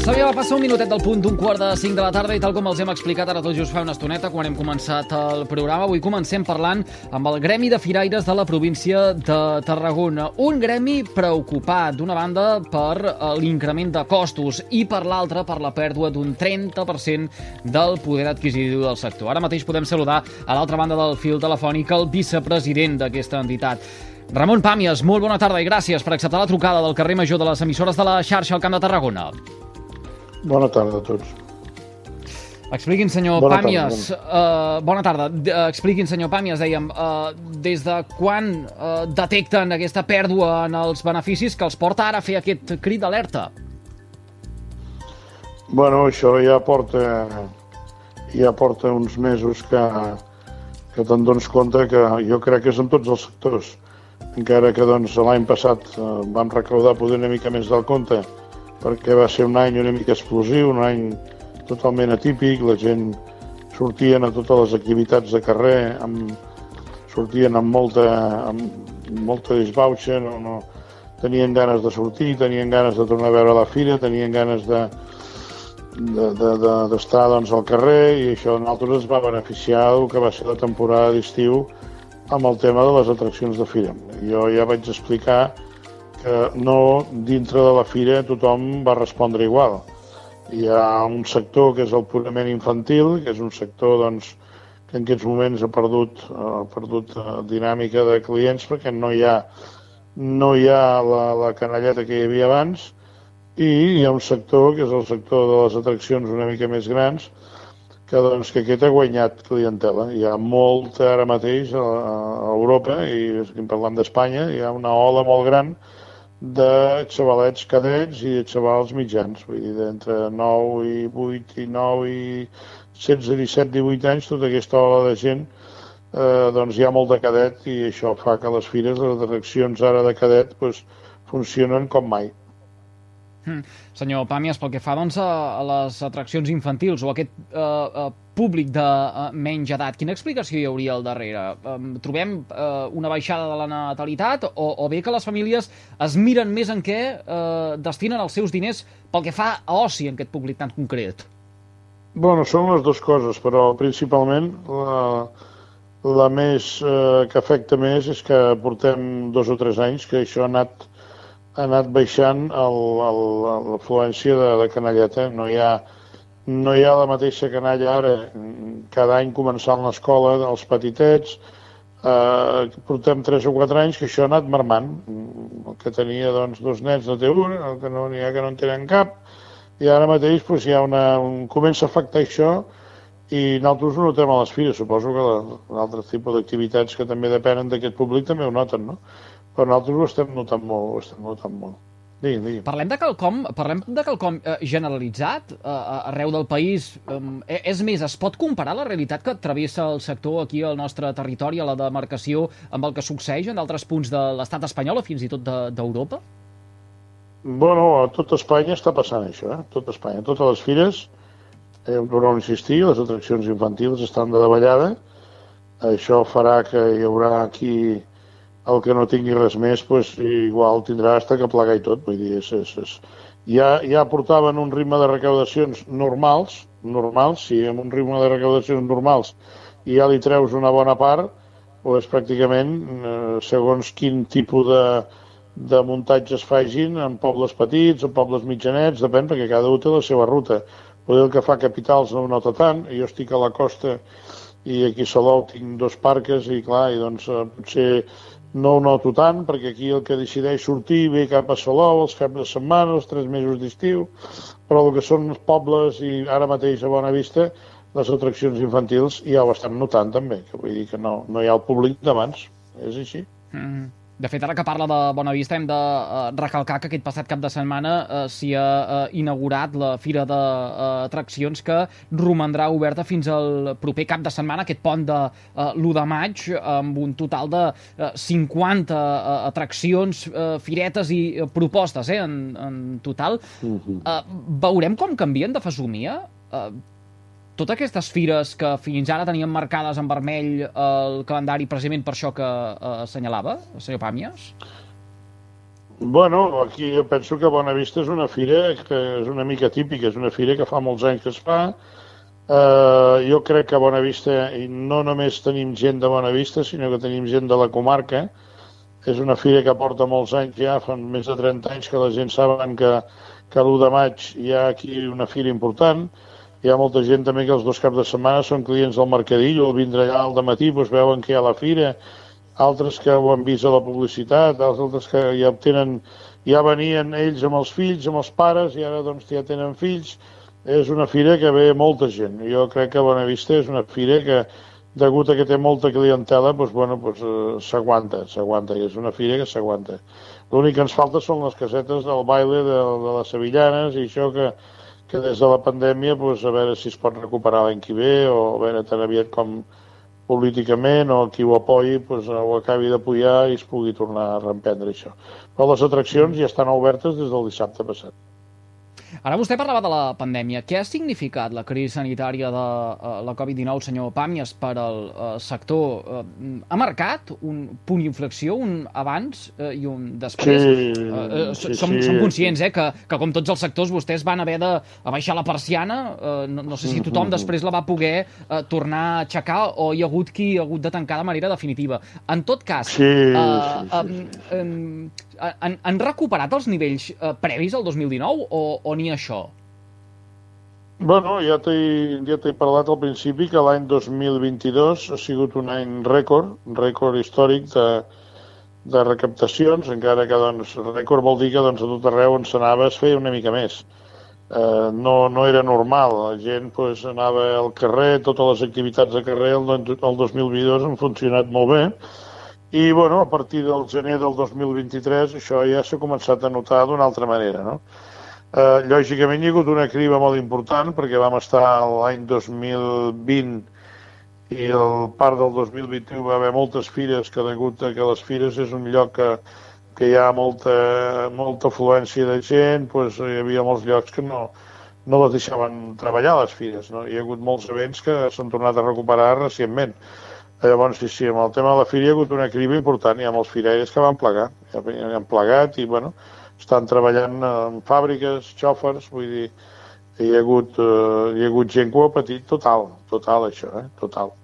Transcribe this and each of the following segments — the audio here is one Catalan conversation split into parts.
S'havia de passar un minutet del punt d'un quart de cinc de la tarda i tal com els hem explicat ara tot just fa una estoneta quan hem començat el programa, avui comencem parlant amb el Gremi de Firaires de la província de Tarragona. Un gremi preocupat, d'una banda, per eh, l'increment de costos i per l'altra per la pèrdua d'un 30% del poder adquisitiu del sector. Ara mateix podem saludar a l'altra banda del fil telefònic el vicepresident d'aquesta entitat. Ramon Pàmies, molt bona tarda i gràcies per acceptar la trucada del carrer Major de les emissores de la xarxa al Camp de Tarragona. Bona tarda a tots. Expliquin, senyor Bona Pàmies, tarda, uh, bona tarda, D uh, expliquin, senyor Pàmies, dèiem, uh, des de quan uh, detecten aquesta pèrdua en els beneficis que els porta ara a fer aquest crit d'alerta? Bueno, això ja porta, ja porta uns mesos que, que te'n dones compte que jo crec que és en tots els sectors. Encara que doncs, l'any passat eh, vam recaudar poder una mica més del compte perquè va ser un any una mica explosiu, un any totalment atípic, la gent sortien a totes les activitats de carrer, amb, sortien amb molta, amb molta disbauxa, no, no, tenien ganes de sortir, tenien ganes de tornar a veure la fira, tenien ganes de d'estar de, de, de, doncs, al carrer i això a nosaltres ens va beneficiar el que va ser la temporada d'estiu amb el tema de les atraccions de fira. Jo ja vaig explicar que no dintre de la fira tothom va respondre igual. Hi ha un sector que és el purament infantil, que és un sector doncs, que en aquests moments ha perdut, ha perdut eh, dinàmica de clients perquè no hi ha, no hi ha la, la canalleta que hi havia abans i hi ha un sector que és el sector de les atraccions una mica més grans que, doncs, que aquest ha guanyat clientela. Hi ha molta ara mateix a, a Europa, i parlant d'Espanya, hi ha una ola molt gran de xavalets cadets i de xavals mitjans, vull dir, d'entre 9 i 8 i 9 i 16, 17, 18 anys, tota aquesta ola de gent, eh, doncs hi ha molt de cadet i això fa que les fires, les atraccions ara de cadet, doncs, funcionen com mai. Mm. Senyor Pàmies, pel que fa doncs, a, les atraccions infantils o aquest eh, eh, públic de uh, menys edat. Quina explicació hi hauria al darrere? Um, trobem uh, una baixada de la natalitat o, o bé que les famílies es miren més en què uh, destinen els seus diners pel que fa a oci en aquest públic tan concret? Bueno, són les dues coses, però principalment la, la més eh, que afecta més és que portem dos o tres anys que això ha anat, ha anat baixant l'afluència de, de canalleta. No hi ha, no hi ha la mateixa canalla ara, cada any començant l'escola, els petitets, eh, portem 3 o 4 anys que això ha anat marmant. El que tenia doncs, dos nets no té un, el que no n'hi ha que no en tenen cap, i ara mateix doncs, hi ha una, un, comença a afectar això i nosaltres ho notem a les fires, suposo que l'altre tipus d'activitats que també depenen d'aquest públic també ho noten, no? Però nosaltres ho estem notant molt, ho estem notant molt. Digui'm, digui'm. Parlem de quelcom, parlem de quelcom eh, generalitzat eh, arreu del país. Eh, és més, es pot comparar la realitat que travessa el sector aquí al nostre territori, a la demarcació, amb el que succeeix en altres punts de l'estat espanyol o fins i tot d'Europa? De, bueno, a tot Espanya està passant això, eh? Tot Espanya. Totes les fires, eh, torno a insistir, les atraccions infantils estan de davallada. Això farà que hi haurà aquí el que no tingui res més, pues, igual tindrà hasta que plegar i tot. Vull dir, és, és, és... Ja, ja portaven un ritme de recaudacions normals, normals, si amb un ritme de recaudacions normals i ja li treus una bona part, pues, pràcticament, eh, segons quin tipus de, de muntatges facin en pobles petits, en pobles mitjanets, depèn, perquè cada un té la seva ruta. Poder el que fa capitals no ho nota tant, jo estic a la costa i aquí a Salou tinc dos parques i clar, i doncs eh, potser no ho noto tant, perquè aquí el que decideix sortir ve cap a Salou els caps de setmana, els tres mesos d'estiu, però el que són els pobles i ara mateix a Bona Vista, les atraccions infantils ja ho estan notant també, que vull dir que no, no hi ha el públic d'abans, és així. Mm -hmm. De fet, ara que parla de Bona Vista, hem de uh, recalcar que aquest passat cap de setmana uh, s'hi ha uh, inaugurat la Fira d'Atraccions uh, que romandrà oberta fins al proper cap de setmana, aquest pont de uh, l'1 de maig, amb un total de uh, 50 uh, atraccions, uh, firetes i uh, propostes eh, en, en total. Uh -huh. uh, veurem com canvien de fesomia? Uh, totes aquestes fires que fins ara tenien marcades en vermell el calendari precisament per això que eh, assenyalava el senyor Pàmies? Bueno, aquí jo penso que Bonavista és una fira que és una mica típica, és una fira que fa molts anys que es fa. Uh, jo crec que a Bonavista i no només tenim gent de Bonavista, sinó que tenim gent de la comarca. És una fira que porta molts anys ja, fa més de 30 anys que la gent saben que, que l'1 de maig hi ha aquí una fira important. Hi ha molta gent també que els dos caps de setmana són clients del Mercadillo, el vindre allà al matí doncs veuen que hi ha la fira, altres que ho han vist a la publicitat, altres que ja tenen, ja venien ells amb els fills, amb els pares, i ara doncs ja tenen fills. És una fira que ve molta gent. Jo crec que Bonavista és una fira que, degut a que té molta clientela, doncs, bueno, doncs, eh, s'aguanta, s'aguanta, és una fira que s'aguanta. L'únic que ens falta són les casetes del baile de, de les sevillanes i això que, que des de la pandèmia, doncs, a veure si es pot recuperar l'any que ve o a veure tan aviat com, políticament o qui ho apoyi pues, ho acabi d'apoyar i es pugui tornar a reemprendre això. Però les atraccions ja estan obertes des del dissabte passat. Ara vostè parlava de la pandèmia. Què ha significat la crisi sanitària de uh, la Covid-19, senyor Pàmies, per al uh, sector? Uh, ha marcat un punt d'inflexió, un abans uh, i un després? Sí, uh, uh, sí, som, sí. som conscients eh, que, que, com tots els sectors, vostès van haver de baixar la persiana. Uh, no, no sé si tothom Mm-hmm. després la va poder uh, tornar a aixecar o hi ha hagut qui ha hagut de tancar de manera definitiva. En tot cas, Sí, uh, sí, sí, um, um, han, han recuperat els nivells uh, previs al 2019 o, o ni això? Bueno, ja t'he ja parlat al principi que l'any 2022 ha sigut un any rècord, rècord històric de, de recaptacions, encara que doncs, rècord vol dir que doncs, a tot arreu on s'anava es feia una mica més. Eh, no, no era normal, la gent pues, anava al carrer, totes les activitats de carrer el, el 2022 han funcionat molt bé, i bueno, a partir del gener del 2023 això ja s'ha començat a notar d'una altra manera, no? Eh, lògicament hi ha hagut una criba molt important perquè vam estar l'any 2020 i el part del 2021 va haver moltes fires que degut a que les fires és un lloc que, que hi ha molta, molta afluència de gent, doncs hi havia molts llocs que no, no les deixaven treballar les fires. No? Hi ha hagut molts events que s'han tornat a recuperar recentment. Llavors, sí, sí, amb el tema de la fira hi ha hagut una criba important, hi ha molts firaires que van plegar, han plegat i, bueno, estan treballant en fàbriques, xòfers, vull dir, hi ha hagut, eh, hi ha hagut gent que ho ha patit total, total això, eh? total.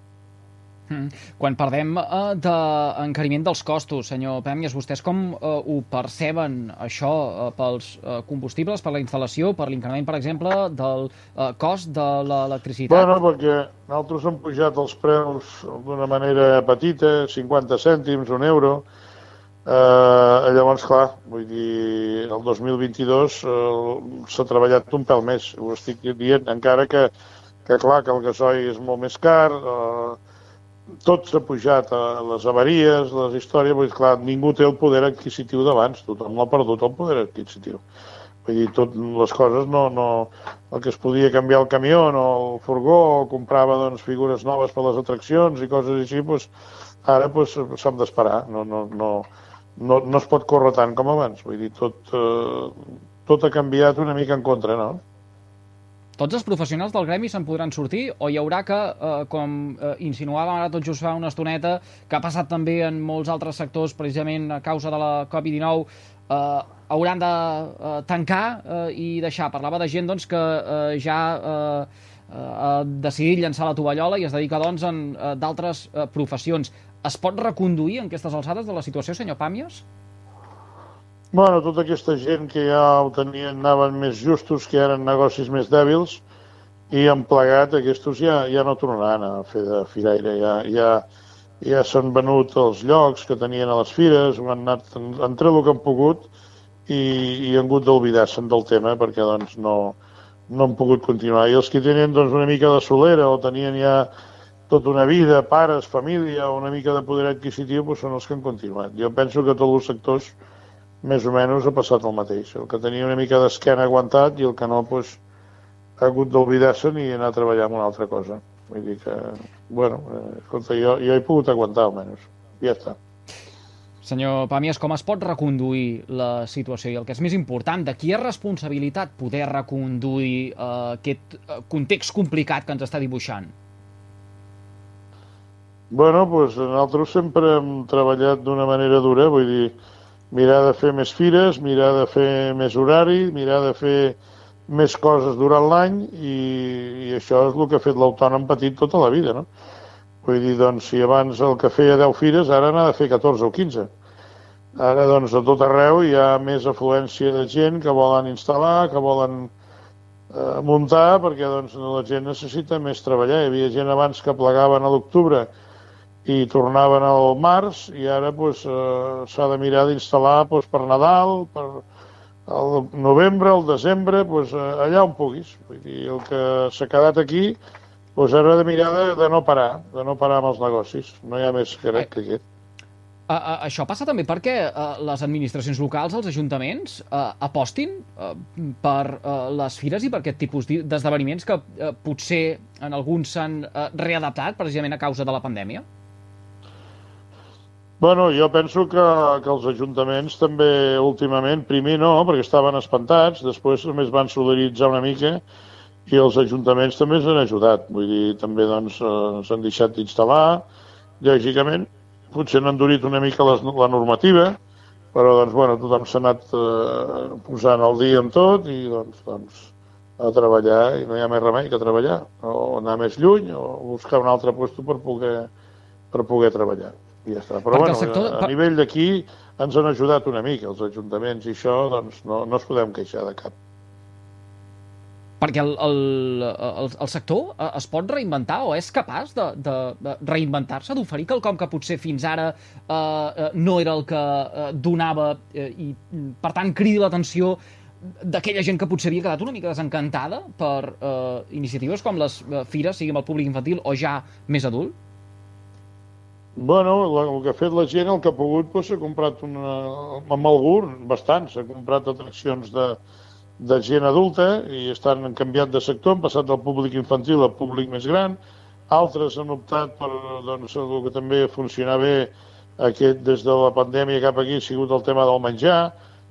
Mm. Quan parlem uh, d'encariment dels costos, senyor Pèmies, vostès com uh, ho perceben, això, uh, pels uh, combustibles, per la instal·lació, per l'increment, per exemple, del uh, cost de l'electricitat? Bueno, perquè nosaltres hem pujat els preus d'una manera petita, 50 cèntims, un euro, Eh, llavors, clar, vull dir, el 2022 eh, s'ha treballat un pèl més, ho estic dient, encara que, que clar, que el gasoil és molt més car, eh, tot s'ha pujat, eh, les avaries, les històries, vull dir, clar, ningú té el poder adquisitiu d'abans, tothom l'ha perdut el poder adquisitiu. Vull dir, tot les coses no, no... El que es podia canviar el camió o el furgó, o comprava doncs, figures noves per les atraccions i coses així, doncs, ara doncs, d'esperar, no, no, no, no, no es pot córrer tant com abans. Vull dir, tot, eh, tot ha canviat una mica en contra, no? Tots els professionals del gremi se'n podran sortir o hi haurà que, eh, com eh, insinuàvem ara tot just fa una estoneta, que ha passat també en molts altres sectors, precisament a causa de la Covid-19, eh, hauran de eh, tancar eh, i deixar. Parlava de gent doncs, que eh, ja eh, eh, ha decidit llançar la tovallola i es dedica doncs, en eh, d'altres eh, professions. Es pot reconduir en aquestes alçades de la situació, senyor Pàmies? Bueno, tota aquesta gent que ja ho tenien, anaven més justos, que eren negocis més dèbils, i han plegat, aquests ja, ja no tornaran a fer de firaire, ja, ja, ja s'han venut els llocs que tenien a les fires, han, anat, han tret el que han pogut i, i han hagut d'oblidar-se'n del tema perquè doncs, no, no han pogut continuar. I els que tenen doncs, una mica de solera o tenien ja tota una vida, pares, família, una mica de poder adquisitiu, doncs són els que han continuat. Jo penso que tots els sectors més o menys ha passat el mateix. El que tenia una mica d'esquena aguantat i el que no, doncs, ha hagut d'oblidar-se'n i anar a treballar en una altra cosa. Vull dir que, bueno, eh, escolta, jo, jo he pogut aguantar almenys. Ja està. Senyor Pàmies, com es pot reconduir la situació? I el que és més important, de qui és responsabilitat poder reconduir eh, aquest eh, context complicat que ens està dibuixant? Bueno, doncs nosaltres sempre hem treballat d'una manera dura, vull dir, mirar de fer més fires, mirar de fer més horari, mirar de fer més coses durant l'any i, i això és el que ha fet l'autònom petit tota la vida, no? Vull dir, doncs, si abans el que feia 10 fires, ara n'ha de fer 14 o 15. Ara, doncs, a tot arreu hi ha més afluència de gent que volen instal·lar, que volen eh, muntar, perquè doncs, la gent necessita més treballar. Hi havia gent abans que plegaven a l'octubre i tornaven al març, i ara doncs, eh, s'ha de mirar d'instal·lar doncs, per Nadal, per el novembre, el desembre, doncs, allà on puguis. Vull dir, el que s'ha quedat aquí doncs ara de mirar de, de no parar, de no parar amb els negocis. No hi ha més que crec que aquest. Uh, uh, això passa també perquè uh, les administracions locals, els ajuntaments, uh, apostin uh, per uh, les fires i per aquest tipus d'esdeveniments que uh, potser en alguns s'han uh, readaptat precisament a causa de la pandèmia? Bueno, jo penso que, que els ajuntaments també últimament, primer no, perquè estaven espantats, després només van solidaritzar una mica i els ajuntaments també ens han ajudat. Vull dir, també doncs, eh, s'han deixat d'instal·lar, lògicament, potser han endurit una mica les, la normativa, però doncs, bueno, tothom s'ha anat eh, posant al dia amb tot i doncs, doncs, a treballar i no hi ha més remei que treballar, o anar més lluny o buscar un altre lloc per poder, per poder treballar. I ja està. Però bueno, sector... a nivell d'aquí ens han ajudat una mica els ajuntaments i això doncs, no, no es podem queixar de cap perquè el, el, el, el sector eh, es pot reinventar o és capaç de, de, reinventar-se, d'oferir quelcom que potser fins ara eh, eh, no era el que eh, donava eh, i, per tant, cridi l'atenció d'aquella gent que potser havia quedat una mica desencantada per eh, iniciatives com les eh, fires, sigui amb el públic infantil o ja més adult? Bueno, el que ha fet la gent, el que ha pogut, doncs, s'ha comprat una, amb algú, bastant, s'ha comprat atraccions de, de gent adulta i estan canviat de sector, han passat del públic infantil al públic més gran, altres han optat per doncs, el que també funcionar bé aquest, des de la pandèmia cap aquí ha sigut el tema del menjar,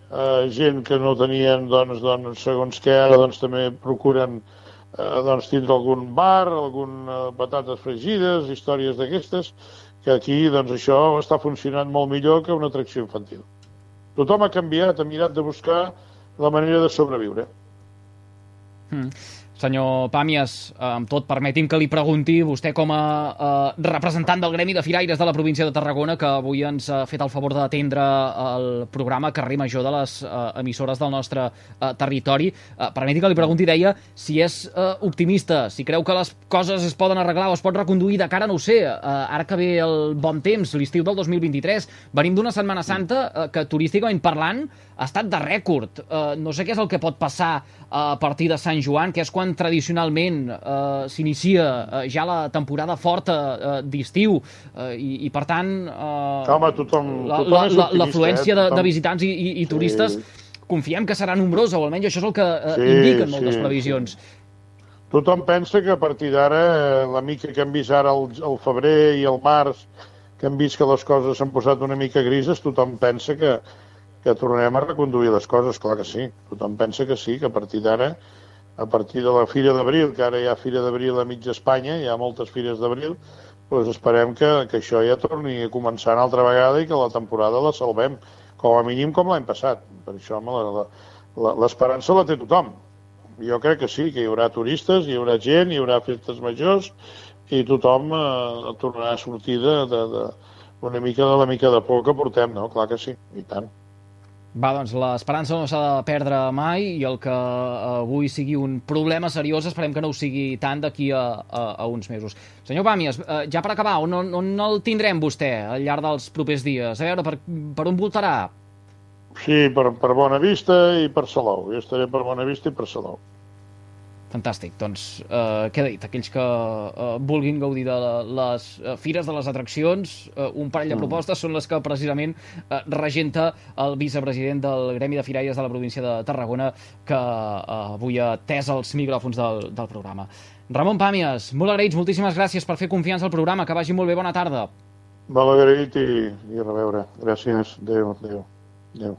eh, gent que no tenien doncs, doncs, segons què ara doncs, també procuren eh, doncs, tindre algun bar, algun eh, patates fregides, històries d'aquestes, que aquí doncs, això està funcionant molt millor que una atracció infantil. Tothom ha canviat, ha mirat de buscar la manera de sobreviure. Mm. Senyor Pàmies, eh, amb tot, permeti'm que li pregunti, vostè com a eh, representant del Gremi de Firaires de la província de Tarragona, que avui ens ha fet el favor d'atendre el programa Carrer Major de les eh, emissores del nostre eh, territori, eh, permeti que li pregunti, deia, si és eh, optimista, si creu que les coses es poden arreglar o es pot reconduir de cara, no ho sé, eh, ara que ve el bon temps, l'estiu del 2023, venim d'una Setmana Santa eh, que turísticament parlant ha estat de rècord. Eh, no sé què és el que pot passar a partir de Sant Joan, que és quan tradicionalment eh, s'inicia eh, ja la temporada forta eh, d'estiu eh, i, i, per tant, eh, Home, tothom, l'afluència la, la, eh? de, de visitants i, i, i turistes sí. confiem que serà nombrosa, o almenys això és el que eh, sí, indiquen moltes sí, previsions. Sí. Tothom pensa que a partir d'ara, eh, la mica que hem vist ara el, el febrer i el març, que hem vist que les coses s'han posat una mica grises, tothom pensa que, que tornarem a reconduir les coses, clar que sí. Tothom pensa que sí, que a partir d'ara, a partir de la Fira d'Abril, que ara hi ha Fira d'Abril a mitja Espanya, hi ha moltes fires d'Abril, doncs esperem que, que això ja torni a començar una altra vegada i que la temporada la salvem, com a mínim com l'any passat. Per això l'esperança la té tothom. Jo crec que sí, que hi haurà turistes, hi haurà gent, hi haurà festes majors i tothom eh, tornarà a sortir de, de, de, una mica de la mica de por que portem, no? Clar que sí, i tant. Va, doncs l'esperança no s'ha de perdre mai i el que avui sigui un problema seriós esperem que no ho sigui tant d'aquí a, a, a uns mesos. Senyor Pàmies, eh, ja per acabar, on, on, el tindrem vostè al llarg dels propers dies? A veure, per, per on voltarà? Sí, per, per Bona Vista i per Salou. Jo estaré per Bona Vista i per Salou. Fantàstic. Doncs, eh, què he dit? Aquells que eh, vulguin gaudir de les eh, fires, de les atraccions, eh, un parell de mm. propostes són les que precisament eh, regenta el vicepresident del Gremi de Firaires de la província de Tarragona, que eh, avui ha atès els micròfons del, del programa. Ramon Pàmies, molt agraïts, moltíssimes gràcies per fer confiança al programa, que vagi molt bé, bona tarda. Molt agraït i, i a reveure. Gràcies. Adéu, adéu. adéu.